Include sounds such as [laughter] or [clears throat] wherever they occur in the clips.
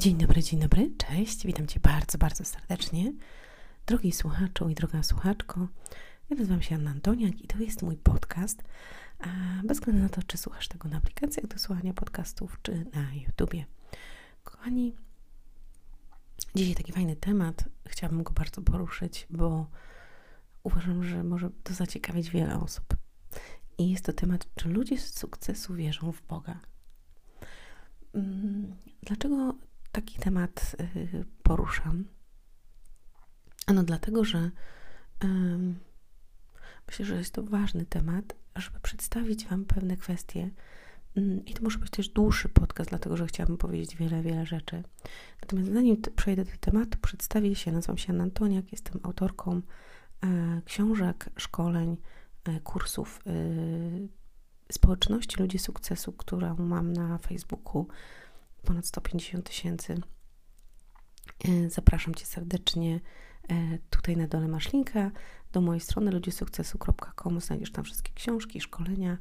Dzień dobry, dzień dobry, cześć, witam Cię bardzo, bardzo serdecznie. Drogi słuchaczu i droga słuchaczko, ja nazywam się Anna Antoniak i to jest mój podcast. A bez względu na to, czy słuchasz tego na aplikacjach do słuchania podcastów, czy na YouTubie. Kochani, dzisiaj taki fajny temat, chciałabym go bardzo poruszyć, bo uważam, że może to zaciekawić wiele osób. I jest to temat, czy ludzie z sukcesu wierzą w Boga. Mm, dlaczego taki temat y, poruszam? Ano dlatego, że myślę, że jest to ważny temat, żeby przedstawić Wam pewne kwestie. Um, I to może być też dłuższy podcast, dlatego że chciałabym powiedzieć wiele, wiele rzeczy. Natomiast zanim przejdę do tematu, przedstawię się. Nazywam się Anna Antoniak, jestem autorką e, książek, szkoleń, e, kursów e, społeczności ludzi sukcesu, którą mam na Facebooku ponad 150 tysięcy. E, zapraszam Cię serdecznie. E, tutaj na dole masz linka do mojej strony ludziesukcesu.com. Znajdziesz tam wszystkie książki, szkolenia.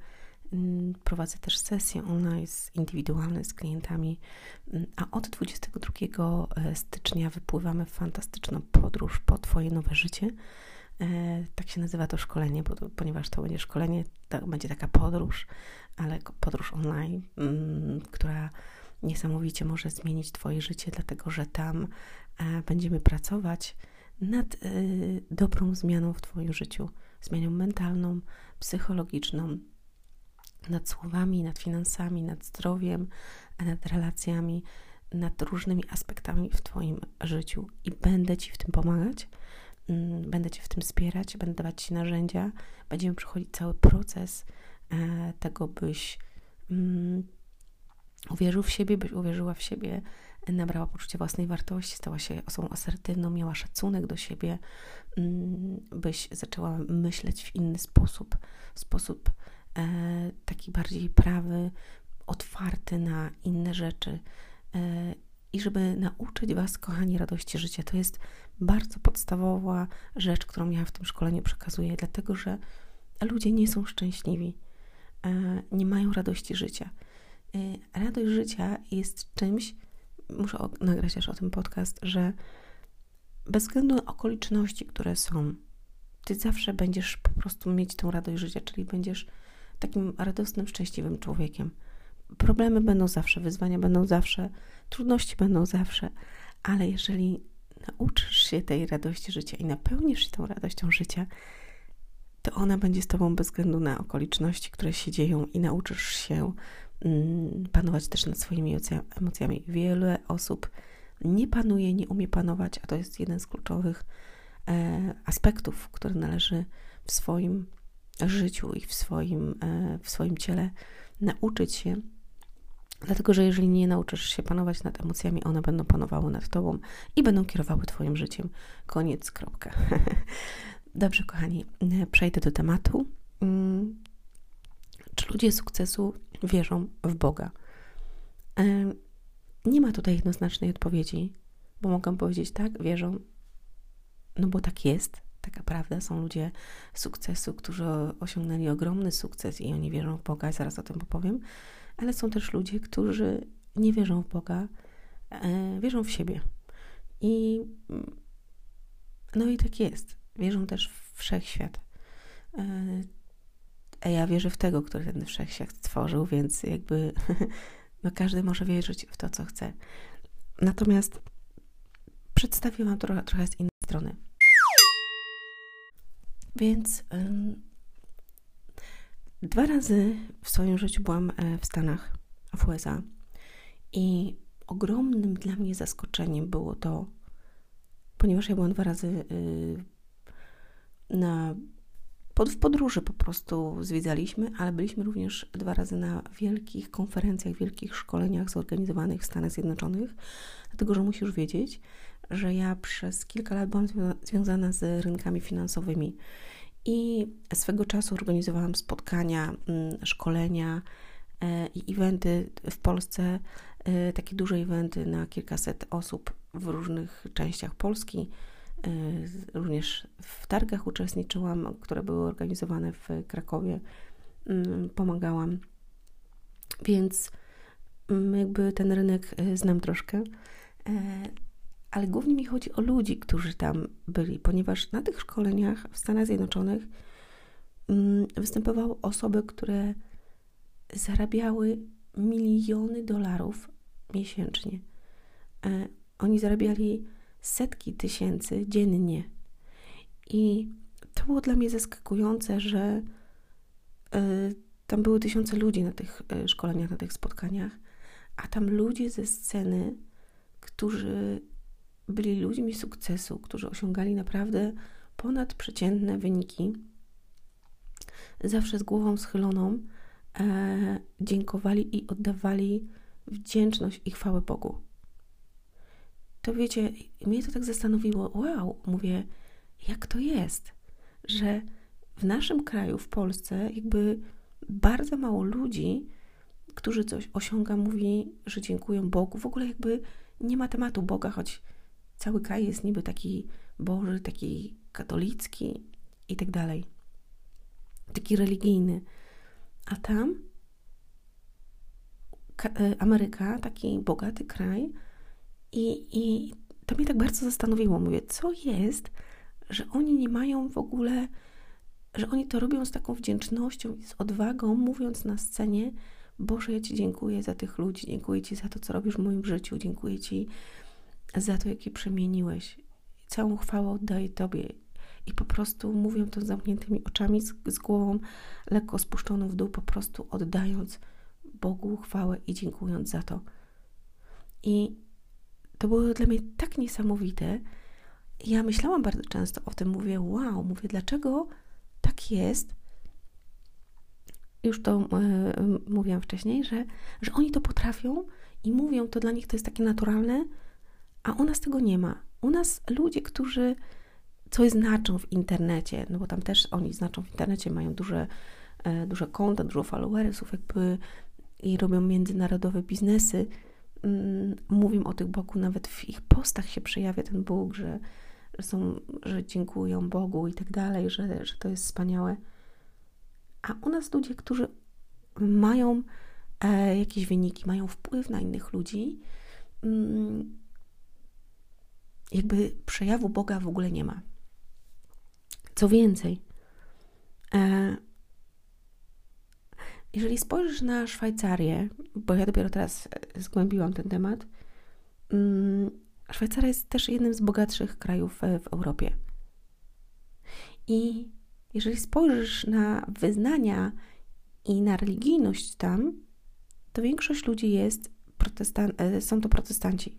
Mm, prowadzę też sesje online indywidualne z klientami, mm, a od 22 e, stycznia wypływamy w fantastyczną podróż po Twoje nowe życie. Tak się nazywa to szkolenie, bo ponieważ to będzie szkolenie, to będzie taka podróż, ale podróż online, mm, która niesamowicie może zmienić Twoje życie, dlatego że tam e, będziemy pracować nad e, dobrą zmianą w Twoim życiu, zmianą mentalną, psychologiczną, nad słowami, nad finansami, nad zdrowiem, nad relacjami, nad różnymi aspektami w Twoim życiu i będę Ci w tym pomagać. Mm, będę Cię w tym wspierać, będę dawać Ci narzędzia, będziemy przechodzić cały proces e, tego, byś mm, uwierzył w siebie, byś uwierzyła w siebie, nabrała poczucie własnej wartości, stała się osobą asertywną, miała szacunek do siebie, mm, byś zaczęła myśleć w inny sposób, sposób e, taki bardziej prawy, otwarty na inne rzeczy. E, I żeby nauczyć Was, kochani, radości życia, to jest bardzo podstawowa rzecz, którą ja w tym szkoleniu przekazuję, dlatego że ludzie nie są szczęśliwi, e, nie mają radości życia. Y, radość życia jest czymś, muszę nagrać też o tym podcast, że bez względu na okoliczności, które są, ty zawsze będziesz po prostu mieć tą radość życia, czyli będziesz takim radosnym, szczęśliwym człowiekiem. Problemy będą zawsze, wyzwania będą zawsze, trudności będą zawsze, ale jeżeli nauczysz się tej radości życia i napełnisz się tą radością życia, to ona będzie z tobą bez względu na okoliczności, które się dzieją i nauczysz się panować też nad swoimi emocjami. Wiele osób nie panuje, nie umie panować, a to jest jeden z kluczowych e, aspektów, który należy w swoim życiu i w swoim, e, w swoim ciele nauczyć się. Dlatego, że jeżeli nie nauczysz się panować nad emocjami, one będą panowały nad tobą i będą kierowały twoim życiem. Koniec, kropka. [laughs] Dobrze, kochani, przejdę do tematu. Mm, czy ludzie sukcesu wierzą w Boga? Nie ma tutaj jednoznacznej odpowiedzi, bo mogę powiedzieć tak, wierzą, no bo tak jest, taka prawda. Są ludzie sukcesu, którzy osiągnęli ogromny sukces i oni wierzą w Boga, zaraz o tym opowiem, ale są też ludzie, którzy nie wierzą w Boga, e, wierzą w siebie. I no i tak jest. Wierzą też w wszechświat. A ja wierzę w tego, który ten wszechświat stworzył, więc jakby [laughs] no każdy może wierzyć w to, co chce. Natomiast przedstawię Wam trochę, trochę z innej strony. Więc dwa razy w swoim życiu byłam e, w Stanach, w USA i ogromnym dla mnie zaskoczeniem było to, ponieważ ja byłam dwa razy y, na pod, w podróży po prostu zwiedzaliśmy, ale byliśmy również dwa razy na wielkich konferencjach, wielkich szkoleniach zorganizowanych w Stanach Zjednoczonych, dlatego że musisz wiedzieć, że ja przez kilka lat byłam związana z rynkami finansowymi i swego czasu organizowałam spotkania, mm, szkolenia e, i eventy w Polsce, e, takie duże eventy na kilkaset osób w różnych częściach Polski również w targach uczestniczyłam, które były organizowane w Krakowie. Mm, pomagałam. Więc mm, jakby ten rynek y, znam troszkę. ale głównie mi chodzi o ludzi, którzy tam byli, ponieważ na tych szkoleniach w Stanach Zjednoczonych mm, występowały osoby, które zarabiały miliony dolarów miesięcznie. E, oni zarabiali setki tysięcy dziennie. I to było dla mnie zaskakujące, że e, tam były tysiące ludzi na tych e, szkoleniach, na tych spotkaniach, a tam ludzie ze sceny, którzy byli ludźmi sukcesu, którzy osiągali naprawdę ponadprzeciętne wyniki, zawsze z głową schyloną, e, dziękowali i oddawali wdzięczność i chwałę Bogu. To wiecie, mnie to tak zastanowiło, wow, mówię, jak to jest, że w naszym kraju, w Polsce, jakby bardzo mało ludzi, którzy coś osiąga, mówi, że dziękują Bogu. W ogóle jakby nie ma tematu Boga, choć cały kraj jest niby taki Boży, taki katolicki i tak dalej. Taki religijny. A tam e, Ameryka, taki bogaty kraj, i, i to mnie tak bardzo zastanowiło. Mówię, co jest, że oni nie mają w ogóle, że oni to robią z taką wdzięcznością i z odwagą, mówiąc na scenie: Boże, ja Ci dziękuję za tych ludzi, dziękuję Ci za to, co robisz w moim życiu, dziękuję Ci za to, jakie przemieniłeś. Całą chwałę oddaję Tobie. I po prostu mówią to z zamkniętymi oczami, z, z głową lekko spuszczoną w dół, po prostu oddając Bogu chwałę i dziękując za to. I to było dla mnie tak niesamowite. Ja myślałam bardzo często o tym, mówię, wow, mówię, dlaczego tak jest? Już to yy, mówiłam wcześniej, że, że oni to potrafią i mówią, to dla nich to jest takie naturalne, a u nas tego nie ma. U nas ludzie, którzy coś znaczą w internecie, no bo tam też oni znaczą w internecie, mają duże, e, duże konta, dużo followersów, jakby i robią międzynarodowe biznesy. Mm, mówią o tych Bogu, nawet w ich postach się przejawia ten Bóg, że, że, są, że dziękują Bogu i tak dalej, że, że to jest wspaniałe. A u nas ludzie, którzy mają e, jakieś wyniki, mają wpływ na innych ludzi, mm, jakby przejawu Boga w ogóle nie ma. Co więcej, e, jeżeli spojrzysz na Szwajcarię, bo ja dopiero teraz zgłębiłam ten temat, mm, Szwajcaria jest też jednym z bogatszych krajów w Europie. I jeżeli spojrzysz na wyznania i na religijność tam, to większość ludzi jest protestan- e, są to protestanci.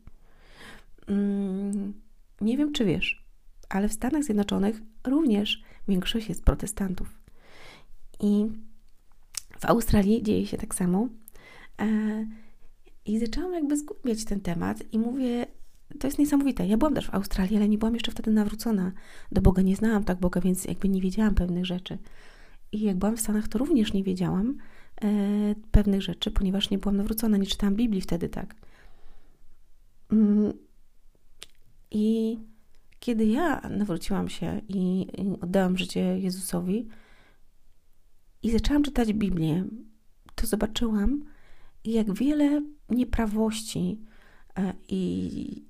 Mm, nie wiem, czy wiesz, ale w Stanach Zjednoczonych również większość jest protestantów. I w Australii dzieje się tak samo. E, I zaczęłam jakby zgłębiać ten temat i mówię, to jest niesamowite. Ja byłam też w Australii, ale nie byłam jeszcze wtedy nawrócona do Boga. Nie znałam tak Boga, więc jakby nie wiedziałam pewnych rzeczy. I jak byłam w Stanach, to również nie wiedziałam e, pewnych rzeczy, ponieważ nie byłam nawrócona, nie czytałam Biblii wtedy tak. Mm, I kiedy ja nawróciłam się i oddałam życie Jezusowi i zaczęłam czytać Biblię, to zobaczyłam, jak wiele nieprawości e, i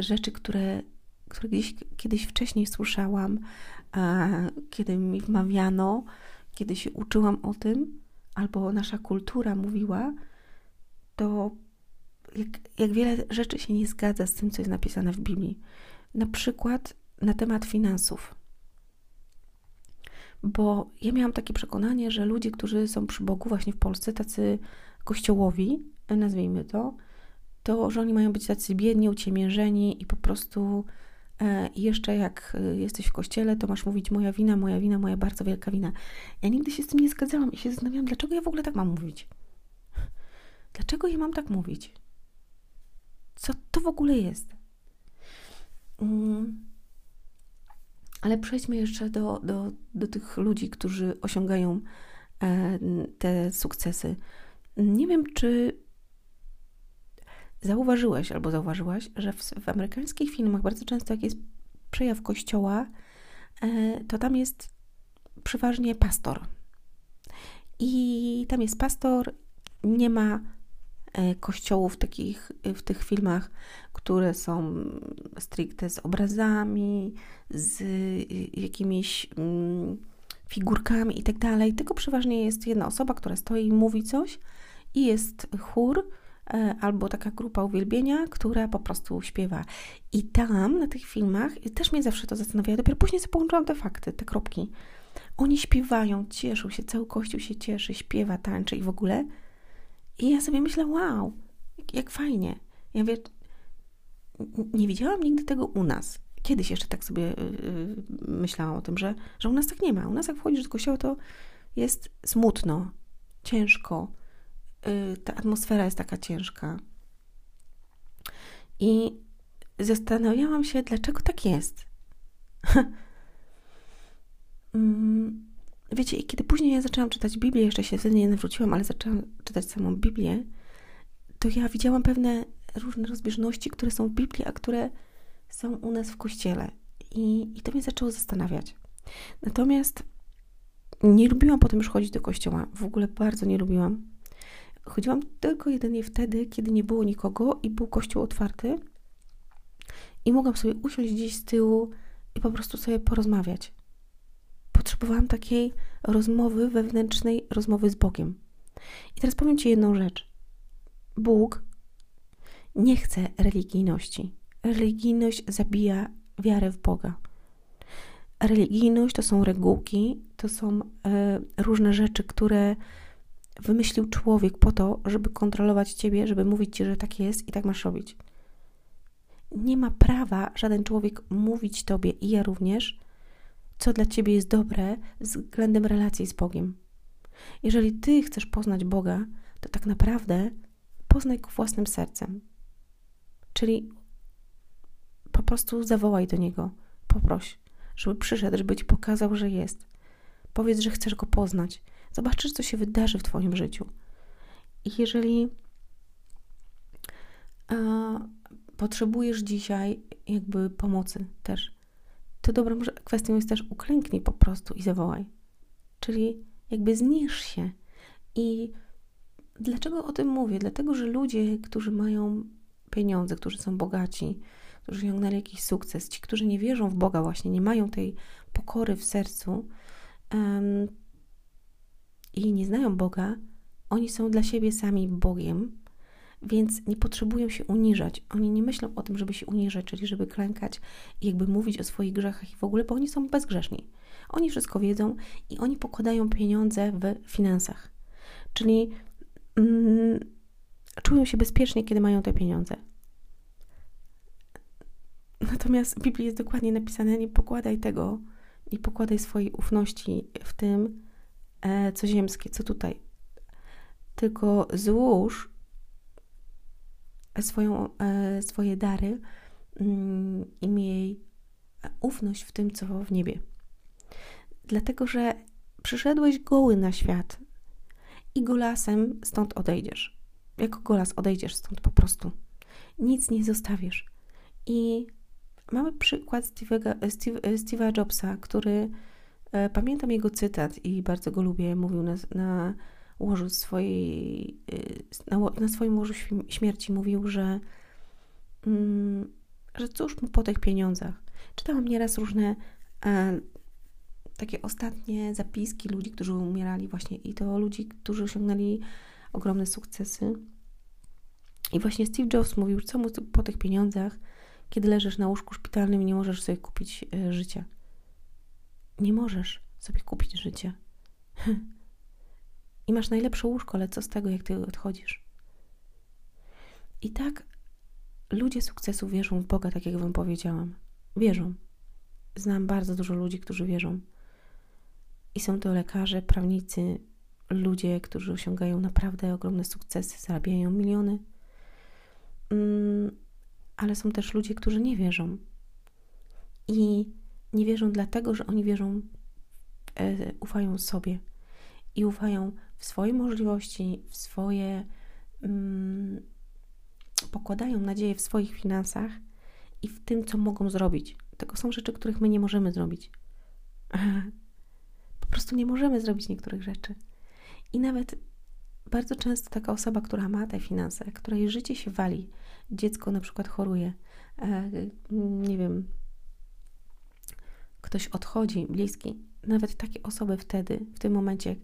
rzeczy, które, które gdzieś, kiedyś wcześniej słyszałam, kiedy mi wmawiano, kiedy się uczyłam o tym, albo nasza kultura mówiła, to jak, jak wiele rzeczy się nie zgadza z tym, co jest napisane w Biblii. Na przykład na temat finansów. Bo ja miałam takie przekonanie, że ludzie, którzy są przy Bogu właśnie w Polsce, tacy kościołowi, nazwijmy to, to, że oni mają być tacy biedni, uciemiężeni i po prostu e, jeszcze jak e, jesteś w kościele, to masz mówić moja wina, moja wina, moja bardzo wielka wina. Ja nigdy się z tym nie zgadzałam i się zastanawiałam, dlaczego ja w ogóle tak mam mówić. Dlaczego ja mam tak mówić? Co to w ogóle jest? Mm. Ale przejdźmy jeszcze do, do, do tych ludzi, którzy osiągają e, te sukcesy. Nie wiem, czy zauważyłeś albo zauważyłaś, że w, w amerykańskich filmach bardzo często, jak jest przejaw kościoła, e, to tam jest przeważnie pastor. I tam jest pastor, nie ma kościołów takich w tych filmach, które są stricte z obrazami, z jakimiś mm, figurkami i tak dalej, tylko przeważnie jest jedna osoba, która stoi i mówi coś i jest chór e, albo taka grupa uwielbienia, która po prostu śpiewa. I tam, na tych filmach, też mnie zawsze to zastanawia, dopiero później sobie połączyłam te fakty, te kropki. Oni śpiewają, cieszą się, cały kościół się cieszy, śpiewa, tańczy i w ogóle. I ja sobie myślę, wow, jak, jak fajnie. Ja wiem, nie widziałam nigdy tego u nas kiedyś jeszcze tak sobie yy, myślałam o tym, że, że u nas tak nie ma. U nas jak wchodzisz do kościoła, to jest smutno, ciężko. Yy, ta atmosfera jest taka ciężka. I zastanawiałam się, dlaczego tak jest. [laughs] Mm, wiecie, kiedy później ja zaczęłam czytać Biblię, jeszcze się wtedy nie nawróciłam, ale zaczęłam czytać samą Biblię, to ja widziałam pewne różne rozbieżności, które są w Biblii, a które są u nas w kościele. I, I to mnie zaczęło zastanawiać. Natomiast nie lubiłam potem już chodzić do kościoła. W ogóle bardzo nie lubiłam. Chodziłam tylko jedynie wtedy, kiedy nie było nikogo i był kościół otwarty. I mogłam sobie usiąść gdzieś z tyłu i po prostu sobie porozmawiać. Potrzebowałam takiej rozmowy wewnętrznej, rozmowy z Bogiem. I teraz powiem Ci jedną rzecz. Bóg nie chce religijności religijność zabija wiarę w Boga. Religijność to są regułki, to są e, różne rzeczy, które wymyślił człowiek po to, żeby kontrolować ciebie, żeby mówić ci, że tak jest i tak masz robić. Nie ma prawa żaden człowiek mówić tobie i ja również, co dla ciebie jest dobre względem relacji z Bogiem. Jeżeli ty chcesz poznać Boga, to tak naprawdę poznaj go własnym sercem. Czyli po prostu zawołaj do niego, poproś, żeby przyszedł, żeby ci pokazał, że jest. Powiedz, że chcesz go poznać. Zobaczysz, co się wydarzy w Twoim życiu. I jeżeli a, potrzebujesz dzisiaj jakby pomocy też, to dobrą kwestią jest też uklęknij po prostu i zawołaj. Czyli jakby zniż się. I dlaczego o tym mówię? Dlatego, że ludzie, którzy mają pieniądze, którzy są bogaci, którzy osiągnęli jakiś sukces, ci, którzy nie wierzą w Boga, właśnie nie mają tej pokory w sercu um, i nie znają Boga, oni są dla siebie sami Bogiem, więc nie potrzebują się uniżać. Oni nie myślą o tym, żeby się uniżać, czyli żeby klękać i jakby mówić o swoich grzechach i w ogóle, bo oni są bezgrzeszni. Oni wszystko wiedzą i oni pokładają pieniądze w finansach. Czyli mm, czują się bezpiecznie, kiedy mają te pieniądze. Natomiast w Biblii jest dokładnie napisane: nie pokładaj tego, nie pokładaj swojej ufności w tym, e, co ziemskie, co tutaj. Tylko złóż swoją, e, swoje dary mm, i miej ufność w tym, co w niebie. Dlatego, że przyszedłeś goły na świat i golasem stąd odejdziesz. Jako golas odejdziesz stąd po prostu. Nic nie zostawisz. I Mamy przykład Steve'a, Steve, Steve'a Jobsa, który e, pamiętam jego cytat i bardzo go lubię. Mówił na, na łożu swojej, e, na, na, swoim łożu śmierci mówił, że, mm, że cóż mu po tych pieniądzach. Czytałam nieraz różne e, takie ostatnie zapiski ludzi, którzy umierali właśnie i to ludzi, którzy osiągnęli ogromne sukcesy. I właśnie Steve Jobs mówił, co mu po tych pieniądzach, kiedy leżysz na łóżku szpitalnym i nie możesz sobie kupić e, życia. Nie możesz sobie kupić życia. [laughs] I masz najlepsze łóżko, ale co z tego, jak ty odchodzisz? I tak ludzie sukcesu wierzą w Boga, tak jak Wam powiedziałam. Wierzą. Znam bardzo dużo ludzi, którzy wierzą. I są to lekarze, prawnicy, ludzie, którzy osiągają naprawdę ogromne sukcesy, zarabiają miliony. Mm, ale są też ludzie, którzy nie wierzą. I nie wierzą dlatego, że oni wierzą, e, ufają sobie i ufają w swoje możliwości, w swoje. Mm, pokładają nadzieję w swoich finansach i w tym, co mogą zrobić. Tego są rzeczy, których my nie możemy zrobić. [laughs] Po prostu nie możemy zrobić niektórych rzeczy. I nawet bardzo często taka osoba, która ma te finanse, której życie się wali, dziecko na przykład choruje, e, nie wiem, ktoś odchodzi, bliski, nawet takie osoby wtedy, w tym momencie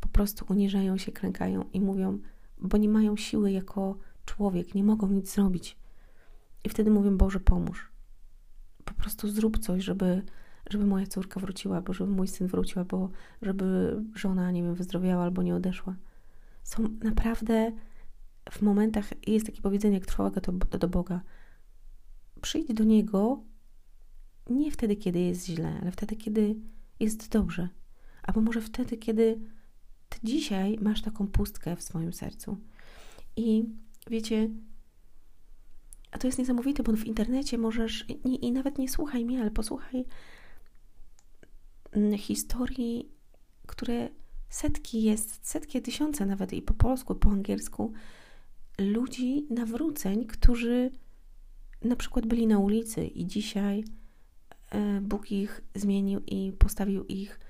po prostu uniżają się, krękają i mówią, bo nie mają siły jako człowiek, nie mogą nic zrobić. I wtedy mówią, Boże, pomóż. Po prostu zrób coś, żeby, żeby moja córka wróciła, albo żeby mój syn wrócił, albo żeby żona, nie wiem, wyzdrowiała, albo nie odeszła. Są naprawdę w momentach, jest takie powiedzenie, jak trwoga to, to do Boga. Przyjdź do Niego nie wtedy, kiedy jest źle, ale wtedy, kiedy jest dobrze. Albo może wtedy, kiedy ty dzisiaj masz taką pustkę w swoim sercu. I wiecie, a to jest niesamowite, bo w internecie możesz, i, i nawet nie słuchaj mnie, ale posłuchaj mm, historii, które setki jest, setki, tysiące nawet i po polsku, po angielsku, ludzi nawróceń, którzy na przykład byli na ulicy i dzisiaj e, Bóg ich zmienił i postawił ich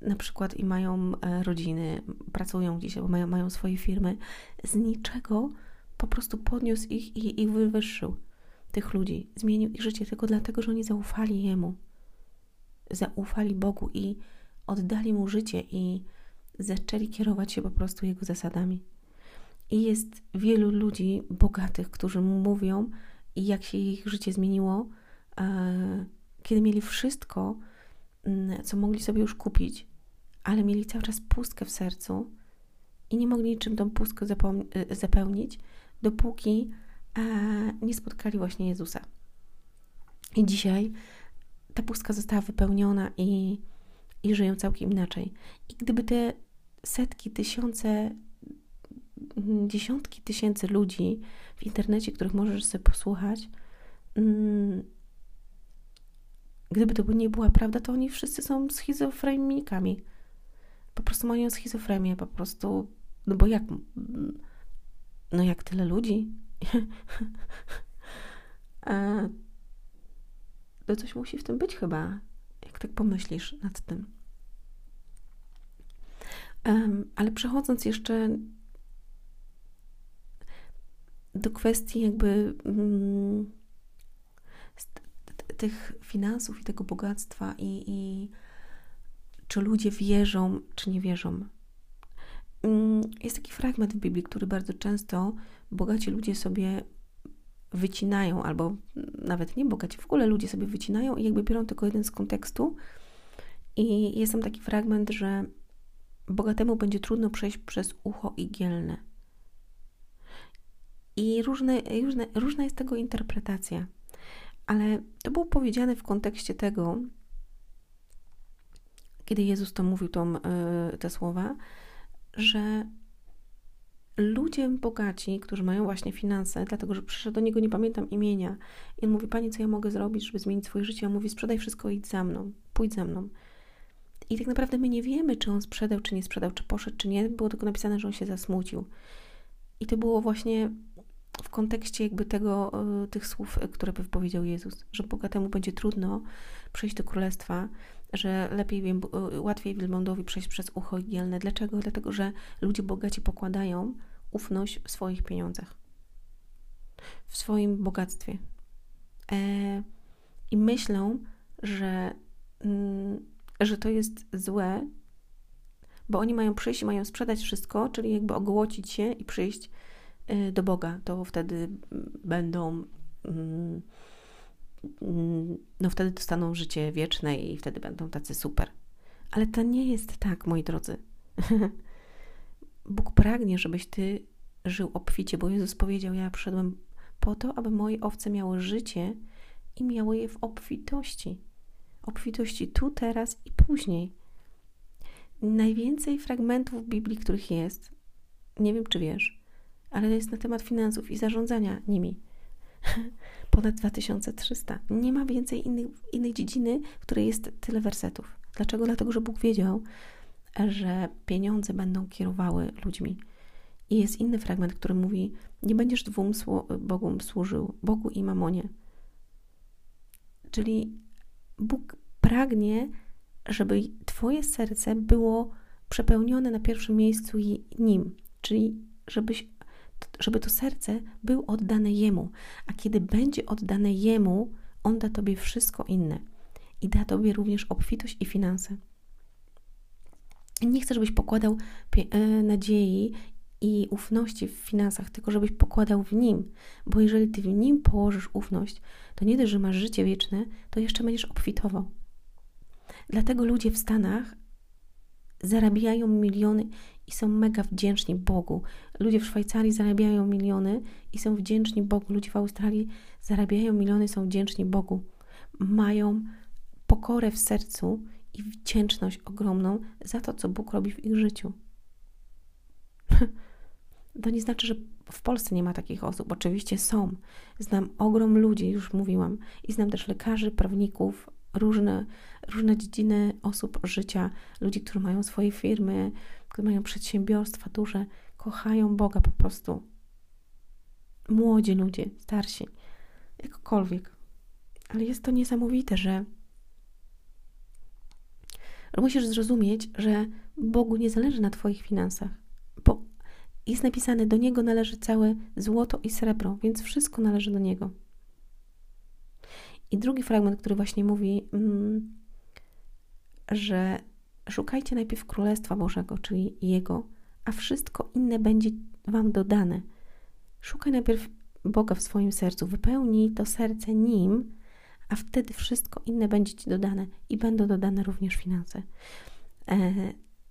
na przykład i mają e, rodziny, pracują gdzieś, albo mają, mają swoje firmy, z niczego po prostu podniósł ich i ich wywyższył, tych ludzi. Zmienił ich życie tylko dlatego, że oni zaufali Jemu. Zaufali Bogu i oddali Mu życie i zaczęli kierować się po prostu Jego zasadami. I jest wielu ludzi bogatych, którzy mówią, jak się ich życie zmieniło, e, kiedy mieli wszystko, co mogli sobie już kupić, ale mieli cały czas pustkę w sercu i nie mogli niczym tą pustkę e, zapełnić, dopóki e, nie spotkali właśnie Jezusa. I dzisiaj ta pustka została wypełniona i, i żyją całkiem inaczej. I gdyby te setki, tysiące, dziesiątki tysięcy ludzi w internecie, których możesz sobie posłuchać, mm, gdyby to nie była prawda, to oni wszyscy są schizofrenikami. Po prostu mają schizofrenię, po prostu, no bo jak, no jak tyle ludzi, [laughs] to coś musi w tym być chyba, jak tak pomyślisz nad tym. Ale przechodząc jeszcze do kwestii jakby mm, tych finansów i tego bogactwa i, i czy ludzie wierzą, czy nie wierzą. Mm, jest taki fragment w Biblii, który bardzo często bogaci ludzie sobie wycinają, albo nawet nie bogaci, w ogóle ludzie sobie wycinają i jakby biorą tylko jeden z kontekstu. I jest tam taki fragment, że bogatemu będzie trudno przejść przez ucho igielne. I różne, różne, różna jest tego interpretacja. Ale to było powiedziane w kontekście tego, kiedy Jezus to mówił, tą, yy, te słowa, że ludzie bogaci, którzy mają właśnie finanse, dlatego że przyszedł do niego, nie pamiętam imienia, i on mówi: Panie, co ja mogę zrobić, żeby zmienić swoje życie? On mówi: Sprzedaj wszystko, idź za mną, pójdź za mną. I tak naprawdę my nie wiemy, czy on sprzedał, czy nie sprzedał, czy poszedł, czy nie. Było tylko napisane, że on się zasmucił. I to było właśnie w kontekście jakby tego, e, tych słów, e, które wypowiedział Jezus, że bogatemu będzie trudno przejść do królestwa, że lepiej, e, łatwiej wielbłądowi przejść przez ucho igielne. Dlaczego? Dlatego, że ludzie bogaci pokładają ufność w swoich pieniądzach, w swoim bogactwie. E, I myślą, że, mm, że to jest złe, bo oni mają przyjść i mają sprzedać wszystko, czyli jakby ogołocić się i przyjść do Boga. To wtedy będą. Mm, mm, no, wtedy dostaną życie wieczne i wtedy będą tacy super. Ale to nie jest tak, moi drodzy. [laughs] Bóg pragnie, żebyś ty żył obficie, bo Jezus powiedział: Ja przyszedłem po to, aby moje owce miały życie i miały je w obfitości. Obfitości tu, teraz i później. Najwięcej fragmentów Biblii, których jest, nie wiem czy wiesz, ale jest na temat finansów i zarządzania nimi. [laughs] Ponad 2300. Nie ma więcej innych, innej dziedziny, w której jest tyle wersetów. Dlaczego? Dlatego, że Bóg wiedział, że pieniądze będą kierowały ludźmi. I jest inny fragment, który mówi: Nie będziesz dwóm Bogom służył, Bogu i mamonie. Czyli Bóg pragnie, żeby Twoje serce było przepełnione na pierwszym miejscu Nim, czyli żebyś, żeby to serce było oddane Jemu. A kiedy będzie oddane Jemu, On da Tobie wszystko inne. I da Tobie również obfitość i finanse. Nie chcę, żebyś pokładał e, nadziei i ufności w finansach, tylko żebyś pokładał w nim, bo jeżeli ty w nim położysz ufność, to nie dość, że masz życie wieczne, to jeszcze będziesz obfitował. Dlatego ludzie w Stanach zarabiają miliony i są mega wdzięczni Bogu. Ludzie w Szwajcarii zarabiają miliony i są wdzięczni Bogu. Ludzie w Australii zarabiają miliony są wdzięczni Bogu. Mają pokorę w sercu i wdzięczność ogromną za to, co Bóg robi w ich życiu. [laughs] To nie znaczy, że w Polsce nie ma takich osób. Oczywiście są. Znam ogrom ludzi, już mówiłam, i znam też lekarzy, prawników, różne, różne dziedziny osób życia, ludzi, którzy mają swoje firmy, którzy mają przedsiębiorstwa duże, kochają Boga po prostu. Młodzi ludzie, starsi, jakkolwiek. Ale jest to niesamowite, że musisz zrozumieć, że Bogu nie zależy na Twoich finansach, bo jest napisane, do Niego należy całe złoto i srebro, więc wszystko należy do Niego. I drugi fragment, który właśnie mówi, mm, że szukajcie najpierw Królestwa Bożego, czyli Jego, a wszystko inne będzie Wam dodane. Szukaj najpierw Boga w swoim sercu, wypełnij to serce Nim, a wtedy wszystko inne będzie Ci dodane i będą dodane również finanse. E,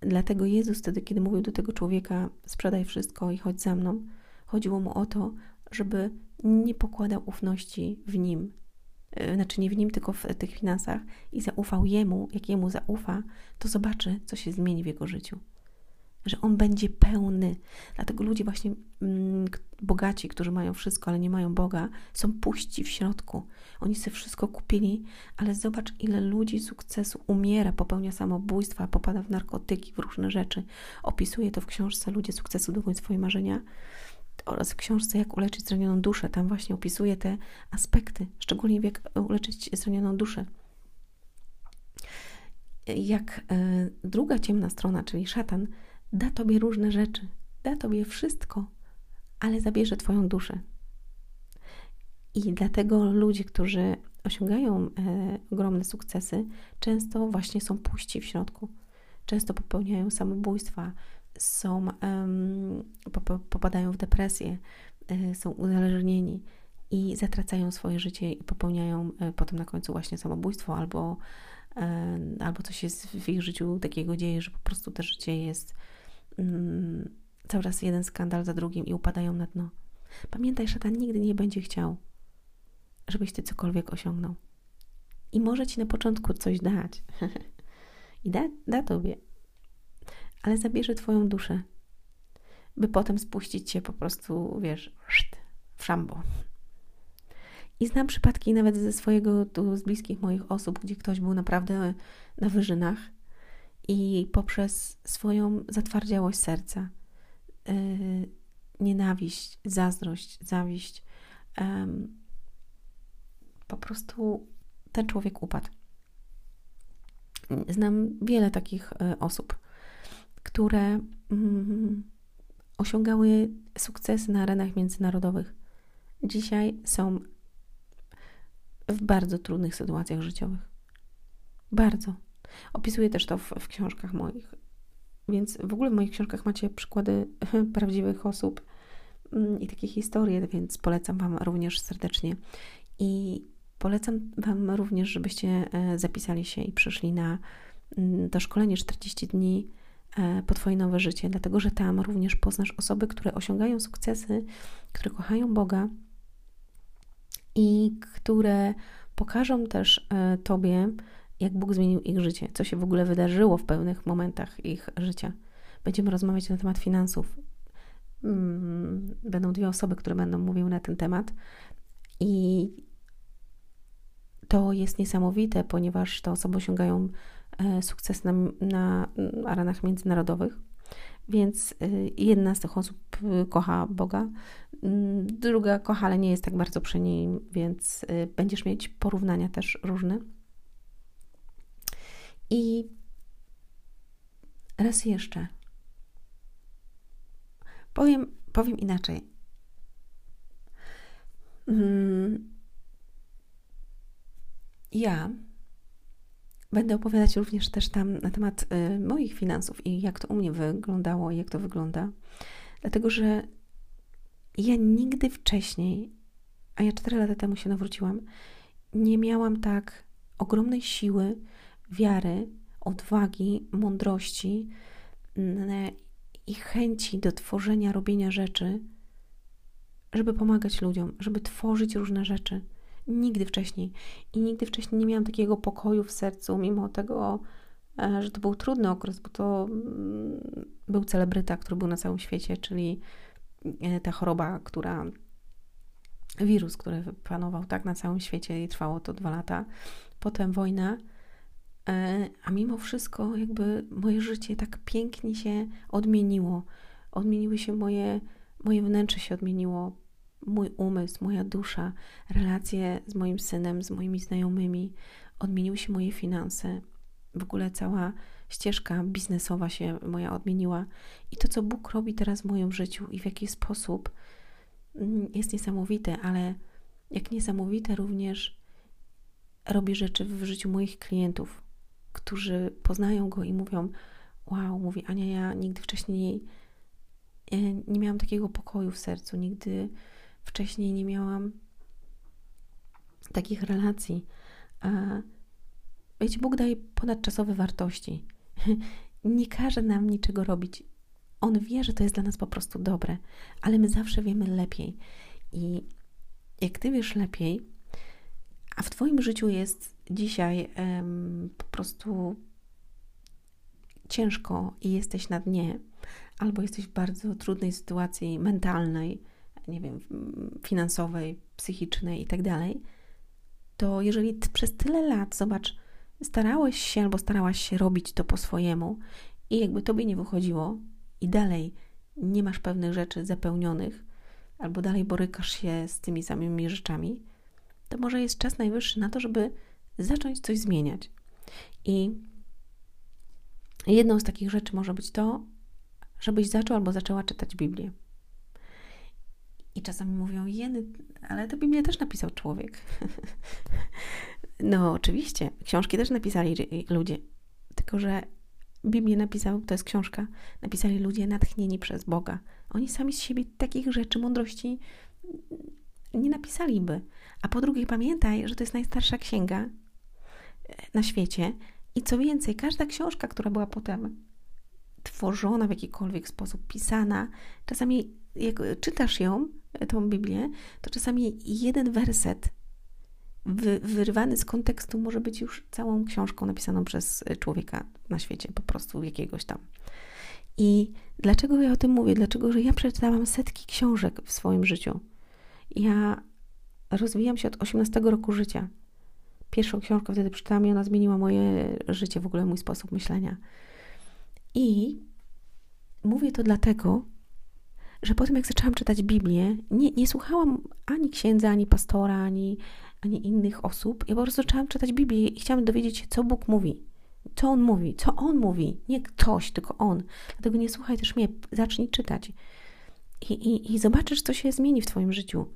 dlatego Jezus wtedy, kiedy mówił do tego człowieka, sprzedaj wszystko i chodź za mną, chodziło mu o to, żeby nie pokładał ufności w Nim, znaczy nie w Nim, tylko w tych finansach i zaufał Jemu, jak Jemu zaufa, to zobaczy, co się zmieni w jego życiu że on będzie pełny. Dlatego ludzie właśnie mm, bogaci, którzy mają wszystko, ale nie mają Boga, są puści w środku. Oni sobie wszystko kupili, ale zobacz, ile ludzi sukcesu umiera, popełnia samobójstwa, popada w narkotyki, w różne rzeczy. Opisuje to w książce Ludzie sukcesu dokończ swoje marzenia oraz w książce Jak uleczyć zranioną duszę. Tam właśnie opisuje te aspekty, szczególnie jak uleczyć zranioną duszę. Jak e, druga ciemna strona, czyli szatan, da Tobie różne rzeczy, da Tobie wszystko, ale zabierze Twoją duszę. I dlatego ludzie, którzy osiągają e, ogromne sukcesy, często właśnie są puści w środku. Często popełniają samobójstwa, są, popadają w depresję, e, są uzależnieni i zatracają swoje życie i popełniają e, potem na końcu właśnie samobójstwo albo, albo coś jest w ich życiu takiego dzieje, że po prostu to życie jest mm, cały raz jeden skandal za drugim i upadają na dno. Pamiętaj, szatan nigdy nie będzie chciał, żebyś ty cokolwiek osiągnął. I może ci na początku coś dać. [laughs] I da, da tobie. Ale zabierze twoją duszę, by potem spuścić cię po prostu, wiesz, w szambo. I znam przypadki nawet ze swojego, tu z bliskich moich osób, gdzie ktoś był naprawdę na wyżynach i poprzez swoją zatwardziałość serca, yy, nienawiść, zazdrość, zawiść, yy, po prostu ten człowiek upadł. Znam wiele takich yy, osób, które mm, osiągały sukcesy na arenach międzynarodowych. Dzisiaj są w bardzo trudnych sytuacjach życiowych. Bardzo. Opisuję też to w, w książkach moich. Więc w ogóle w moich książkach macie przykłady [laughs] prawdziwych osób mm, i takie historie, więc polecam Wam również serdecznie. I polecam Wam również, żebyście e, zapisali się i przyszli na mm, to szkolenie 40 dni po Twoje nowe życie, dlatego że tam również poznasz osoby, które osiągają sukcesy, które kochają Boga i które pokażą też e, Tobie, jak Bóg zmienił ich życie, co się w ogóle wydarzyło w pewnych momentach ich życia. Będziemy rozmawiać na temat finansów. Mm, będą dwie osoby, które będą mówiły na ten temat. I to jest niesamowite, ponieważ te osoby osiągają e, sukces na, na arenach międzynarodowych. Więc y, jedna z tych osób y, kocha Boga, mm, druga kocha, ale nie jest tak bardzo przy nim, więc będziesz mieć porównania też różne. I raz jeszcze. Powiem, powiem inaczej. Mm. Ja będę opowiadać również też tam na temat y, moich finansów i jak to u mnie wyglądało i jak to wygląda. Dlatego, że ja nigdy wcześniej, a ja 4 lata temu się nawróciłam, nie miałam tak ogromnej siły, wiary, odwagi, mądrości i chęci do tworzenia, robienia rzeczy, żeby pomagać ludziom, żeby tworzyć różne rzeczy. Nigdy wcześniej. I nigdy wcześniej nie miałam takiego pokoju w sercu, mimo tego, e, że to był trudny okres, bo to mm, był celebryta, który był na całym świecie, czyli e, ta choroba, która wirus, który panował tak na całym świecie i trwało to dwa lata. Potem wojna, e, a mimo wszystko, jakby moje życie tak pięknie się odmieniło. Odmieniły się moje, moje wnętrze się odmieniło, mój umysł, moja dusza, relacje z moim synem, z moimi znajomymi, odmieniły się moje finanse. W ogóle cała ścieżka biznesowa się moja odmieniła. I to, co Bóg robi teraz w moim życiu i w jaki sposób mm, jest niesamowite, ale jak niesamowite również robi rzeczy w życiu moich klientów, którzy poznają go i mówią: Wow, mówi Ania, ja nigdy wcześniej e, nie miałam takiego pokoju w sercu, nigdy wcześniej nie miałam takich relacji. A wiecie, Bóg daje ponadczasowe wartości. [laughs] nie każe nam niczego robić. On wie, że to jest dla nas po prostu dobre, ale my zawsze wiemy lepiej. I jak ty wiesz lepiej, a w Twoim życiu jest dzisiaj po prostu ciężko i jesteś na dnie, albo jesteś w bardzo trudnej sytuacji mentalnej, nie wiem, finansowej, psychicznej i tak to jeżeli przez tyle lat, zobacz, starałeś się albo starałaś się robić to po swojemu i jakby tobie nie wychodziło i dalej nie masz pewnych rzeczy zapełnionych, albo dalej borykasz się z tymi samymi rzeczami, to może jest czas najwyższy na to, żeby zacząć coś zmieniać. I jedną z takich rzeczy może być to, żebyś zaczął albo zaczęła czytać Biblię. I czasami mówią, jeny, ale to Biblię też napisał człowiek. [laughs] no oczywiście, książki też napisali ludzie, tylko że Biblię napisał, to jest książka, napisali ludzie natchnieni przez Boga. Oni sami z siebie takich rzeczy, mądrości nie napisaliby. A po drugie, pamiętaj, że to jest najstarsza księga e, na świecie i co więcej, każda książka, która była potem tworzona w jakikolwiek sposób, pisana, czasami jak czytasz ją, tą Biblię, to czasami jeden werset wy, wyrwany z kontekstu może być już całą książką napisaną przez człowieka na świecie, po prostu jakiegoś tam. I dlaczego ja o tym mówię? Dlaczego, że ja przeczytałam setki książek w swoim życiu. Ja rozwijam się od 18 roku życia. Pierwszą książkę wtedy przeczytałam i ona zmieniła moje życie, w ogóle mój sposób myślenia. I mówię to dlatego, że po tym, jak zaczęłam czytać Biblię, nie, nie słuchałam ani księdza, ani pastora, ani, ani innych osób. Ja po prostu zaczęłam czytać Biblię i chciałam dowiedzieć się, co Bóg mówi. Co On mówi, co On mówi. Nie ktoś, tylko On. Dlatego nie słuchaj też mnie, zacznij czytać. I, i, i zobaczysz, co się zmieni w Twoim życiu.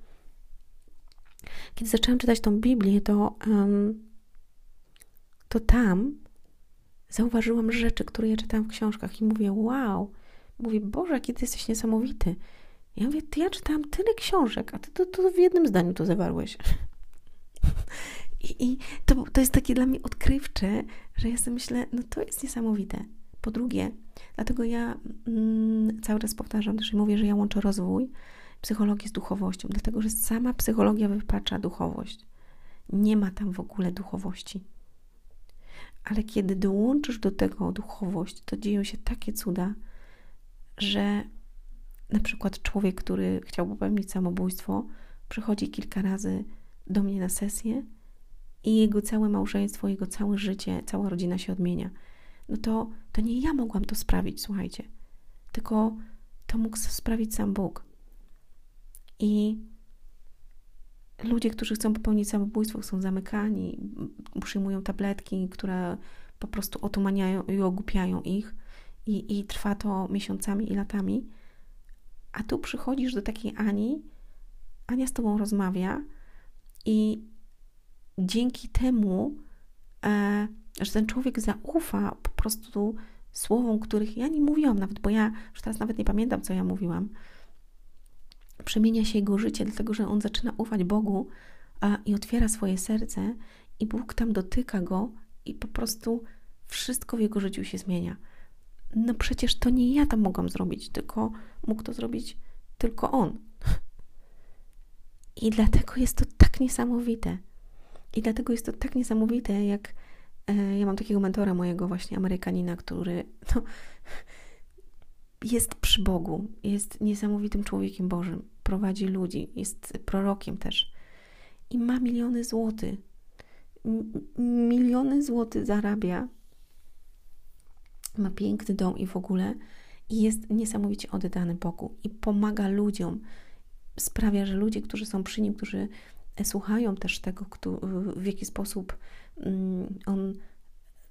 Kiedy zaczęłam czytać tą Biblię, to, um, to tam zauważyłam rzeczy, które ja czytałam w książkach i mówię, wow, Mówię, Boże, jaki ty jesteś niesamowity. Ja mówię, ty ja czytałam tyle książek, a ty to, to w jednym zdaniu to zawarłeś. [laughs] I, i to, to jest takie dla mnie odkrywcze, że ja sobie myślę, no to jest niesamowite. Po drugie, dlatego ja mm, cały czas powtarzam też i mówię, że ja łączę rozwój psychologii z duchowością, dlatego że sama psychologia wypacza duchowość. Nie ma tam w ogóle duchowości. Ale kiedy dołączysz do tego duchowość, to dzieją się takie cuda, że na przykład człowiek, który chciał popełnić samobójstwo, przychodzi kilka razy do mnie na sesję i jego całe małżeństwo, jego całe życie, cała rodzina się odmienia. No to, to nie ja mogłam to sprawić, słuchajcie, tylko to mógł sprawić sam Bóg. I ludzie, którzy chcą popełnić samobójstwo, są zamykani, przyjmują tabletki, które po prostu otumaniają i ogłupiają ich i, i trwa to miesiącami i latami, A tu przychodzisz do takiej Ani, Ania z tobą rozmawia i dzięki temu, e, że ten człowiek zaufa po prostu słowom, których ja nie mówiłam nawet, bo ja już teraz nawet nie pamiętam, co ja mówiłam. Przemienia się jego życie, dlatego że on zaczyna ufać Bogu a, i otwiera swoje serce, i Bóg tam dotyka go, i po prostu wszystko w jego życiu się zmienia. No przecież to nie ja to mogłam zrobić, tylko mógł to zrobić tylko on. I dlatego jest to tak niesamowite. I dlatego jest to tak niesamowite, jak e, ja mam takiego mentora mojego właśnie Amerykanina, który no, jest przy Bogu, jest niesamowitym człowiekiem Bożym, prowadzi ludzi, jest prorokiem też i ma miliony złotych. Miliony złotych zarabia, ma piękny dom i w ogóle i jest niesamowicie oddany Bogu i pomaga ludziom. Sprawia, że ludzie, którzy są przy nim, którzy słuchają też tego, w jaki sposób mm, on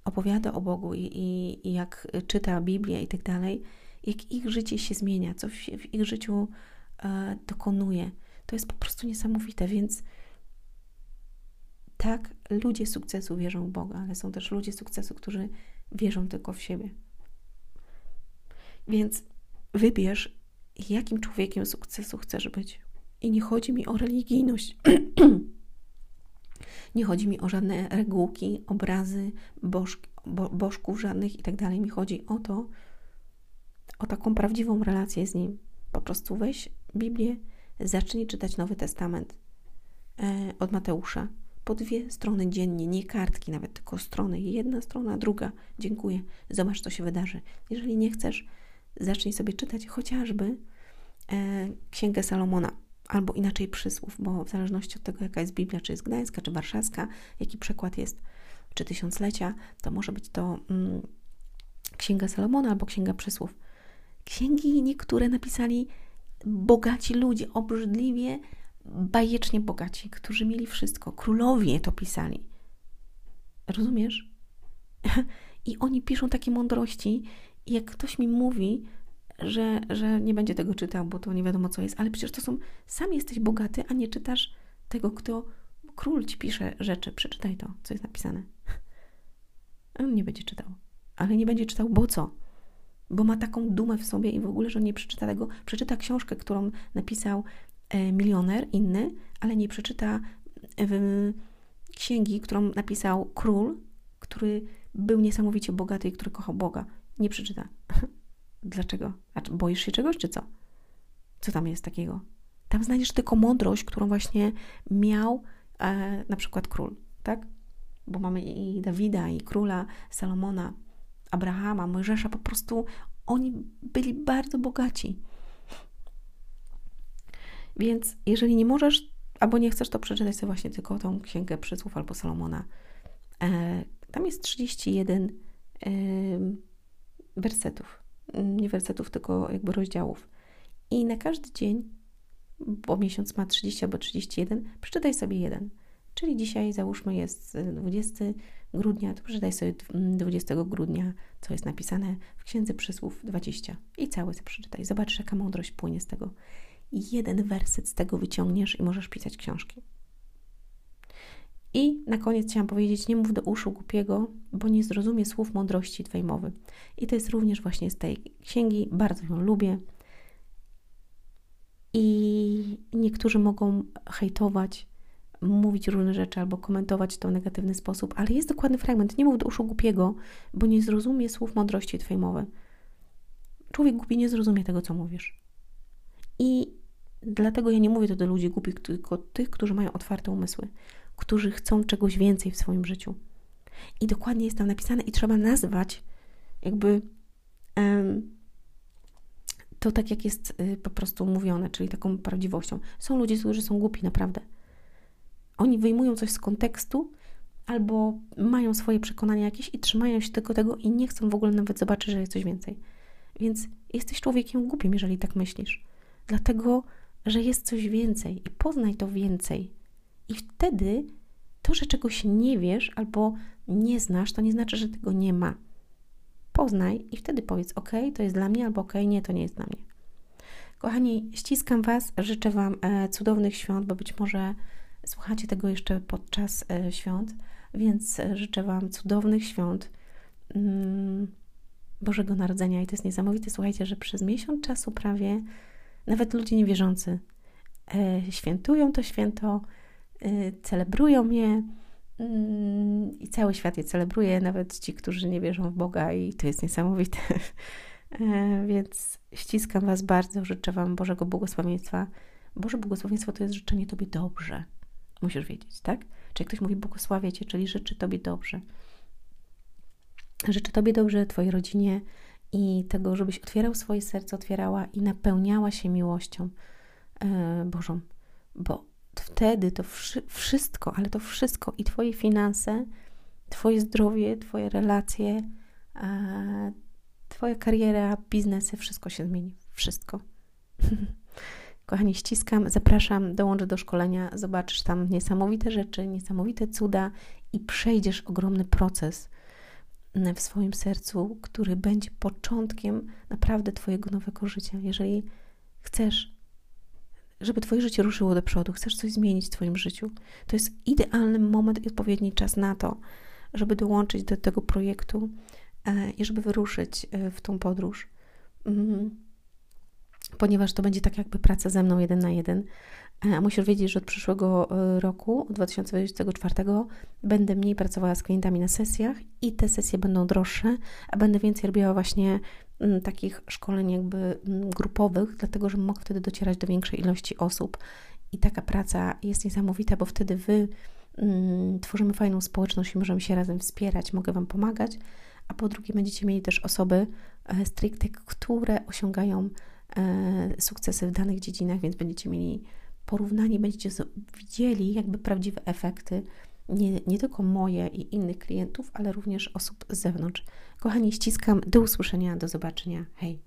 opowiada o Bogu i, i, i jak czyta Biblię i tak dalej, jak ich życie się zmienia, co w, w ich życiu e, dokonuje. To jest po prostu niesamowite, więc tak, ludzie sukcesu wierzą w Boga, ale są też ludzie sukcesu, którzy wierzą tylko w siebie. Więc wybierz, jakim człowiekiem sukcesu chcesz być. I nie chodzi mi o religijność. [clears throat] nie chodzi mi o żadne regułki, obrazy, bożk, bo, bożków żadnych i tak dalej. Mi chodzi o to, o taką prawdziwą relację z Nim. Po prostu weź Biblię, zacznij czytać Nowy Testament e, od Mateusza. Po dwie strony dziennie, nie kartki nawet, tylko strony. Jedna strona, druga. Dziękuję. Zobacz, co się wydarzy. Jeżeli nie chcesz, zacznij sobie czytać chociażby e, Księgę Salomona albo inaczej przysłów, bo w zależności od tego, jaka jest Biblia, czy jest gdańska, czy warszawska, jaki przekład jest, czy tysiąclecia, to może być to mm, Księga Salomona albo Księga Przysłów. Księgi niektóre napisali bogaci ludzie, obrzydliwie, bajecznie bogaci, którzy mieli wszystko. Królowie to pisali. Rozumiesz? [laughs] I oni piszą takie mądrości, jak ktoś mi mówi, że, że nie będzie tego czytał, bo to nie wiadomo co jest, ale przecież to są, sam jesteś bogaty, a nie czytasz tego, kto król ci pisze rzeczy. Przeczytaj to, co jest napisane. [laughs] On nie będzie czytał. Ale nie będzie czytał, bo co? Bo ma taką dumę w sobie i w ogóle, że nie przeczyta tego. Przeczyta książkę, którą napisał milioner inny, ale nie przeczyta e, księgi, którą napisał król, który był niesamowicie bogaty i który kochał Boga. Nie przeczyta. [laughs] Dlaczego? Boisz się czegoś, czy co? Co tam jest takiego? Tam znajdziesz tylko mądrość, którą właśnie miał e, na przykład król, tak? Bo mamy i Dawida, i króla, Salomona, Abrahama, Mojżesza, po prostu oni byli bardzo bogaci. Więc jeżeli nie możesz, albo nie chcesz, to przeczytać sobie właśnie tylko tą księgę przysłów albo Salomona. E, tam jest 31 e, wersetów nie wersetów, tylko jakby rozdziałów. I na każdy dzień, bo miesiąc ma 30 albo 31, przeczytaj sobie jeden. Czyli dzisiaj, załóżmy, jest 20 grudnia, to przeczytaj sobie 20 grudnia, co jest napisane w Księdze Przysłów 20. I cały sobie przeczytaj. Zobacz, jaka mądrość płynie z tego. Jeden werset z tego wyciągniesz i możesz pisać książki. I na koniec chciałam powiedzieć, nie mów do uszu głupiego, bo nie zrozumie słów mądrości Twojej mowy. I to jest również właśnie z tej księgi, bardzo ją lubię. I niektórzy mogą hejtować, mówić różne rzeczy albo komentować to w negatywny sposób, ale jest dokładny fragment. Nie mów do uszu głupiego, bo nie zrozumie słów mądrości Twojej mowy. Człowiek głupi nie zrozumie tego, co mówisz. I dlatego ja nie mówię to do ludzi głupich, tylko tych, którzy mają otwarte umysły którzy chcą czegoś więcej w swoim życiu. I dokładnie jest tam napisane, i trzeba nazwać jakby to tak, jak jest y, po prostu mówione, czyli taką prawdziwością. Są ludzie, którzy są głupi, naprawdę. Oni wyjmują coś z kontekstu albo mają swoje przekonania jakieś i trzymają się tylko tego i nie chcą w ogóle nawet zobaczyć, że jest coś więcej. Więc jesteś człowiekiem głupim, jeżeli tak myślisz. Dlatego, że jest coś więcej i poznaj to więcej. I wtedy to, że czegoś nie wiesz albo nie znasz, to nie znaczy, że tego nie ma. Poznaj i wtedy powiedz: OK, to jest dla mnie, albo OK, nie, to nie jest dla mnie. Kochani, ściskam Was, życzę Wam e, cudownych świąt, bo być może słuchacie tego jeszcze podczas e, świąt, więc życzę Wam cudownych świąt mm, Bożego Narodzenia i to jest niesamowite. Słuchajcie, że przez miesiąc czasu prawie nawet ludzie niewierzący świętują to święto, celebrują je mm, i cały świat je celebruje, nawet ci, którzy nie wierzą w Boga i to jest niesamowite. [laughs] E, więc ściskam Was bardzo, życzę Wam Bożego błogosławieństwa. Boże błogosławieństwo to jest życzenie Tobie dobrze. Musisz wiedzieć, tak? Czy ktoś mówi błogosławię Cię, czyli życzy Tobie dobrze. Życzę Tobie dobrze, Twojej rodzinie i tego, żebyś otwierał swoje serce, otwierała i napełniała się miłością e, Bożą. Bo wtedy to wszystko, ale to wszystko i Twoje finanse, Twoje zdrowie, Twoje relacje, e, Twoja kariera, biznesy, wszystko się zmieni. Wszystko. [laughs] Kochani, ściskam, zapraszam, dołączę do szkolenia, zobaczysz tam niesamowite rzeczy, niesamowite cuda i przejdziesz ogromny proces w swoim sercu, który będzie początkiem naprawdę Twojego nowego życia. Jeżeli chcesz, żeby Twoje życie ruszyło do przodu, chcesz coś zmienić w Twoim życiu, to jest idealny moment i odpowiedni czas na to, żeby dołączyć do tego projektu E, i żeby wyruszyć e, w tą podróż. Mhm. Ponieważ to będzie tak jakby praca ze mną jeden na jeden. E, a musisz wiedzieć, że od przyszłego roku, 2024, będę mniej pracowała z klientami na sesjach i te sesje będą droższe, a będę więcej robiła właśnie mm, takich szkoleń jakby mm, grupowych, dlatego że mogę wtedy docierać do większej ilości osób. I taka praca jest niesamowita, bo wtedy wy mm, tworzymy fajną społeczność i możemy się razem wspierać, mogę Wam pomagać, a po drugie będziecie mieli też osoby e, stricte, które osiągają e, sukcesy w danych dziedzinach, więc będziecie mieli porównanie będziecie widzieli jakby prawdziwe efekty, nie, nie tylko moje i innych klientów, ale również osób z zewnątrz. Kochani, ściskam, do usłyszenia, do zobaczenia, hej!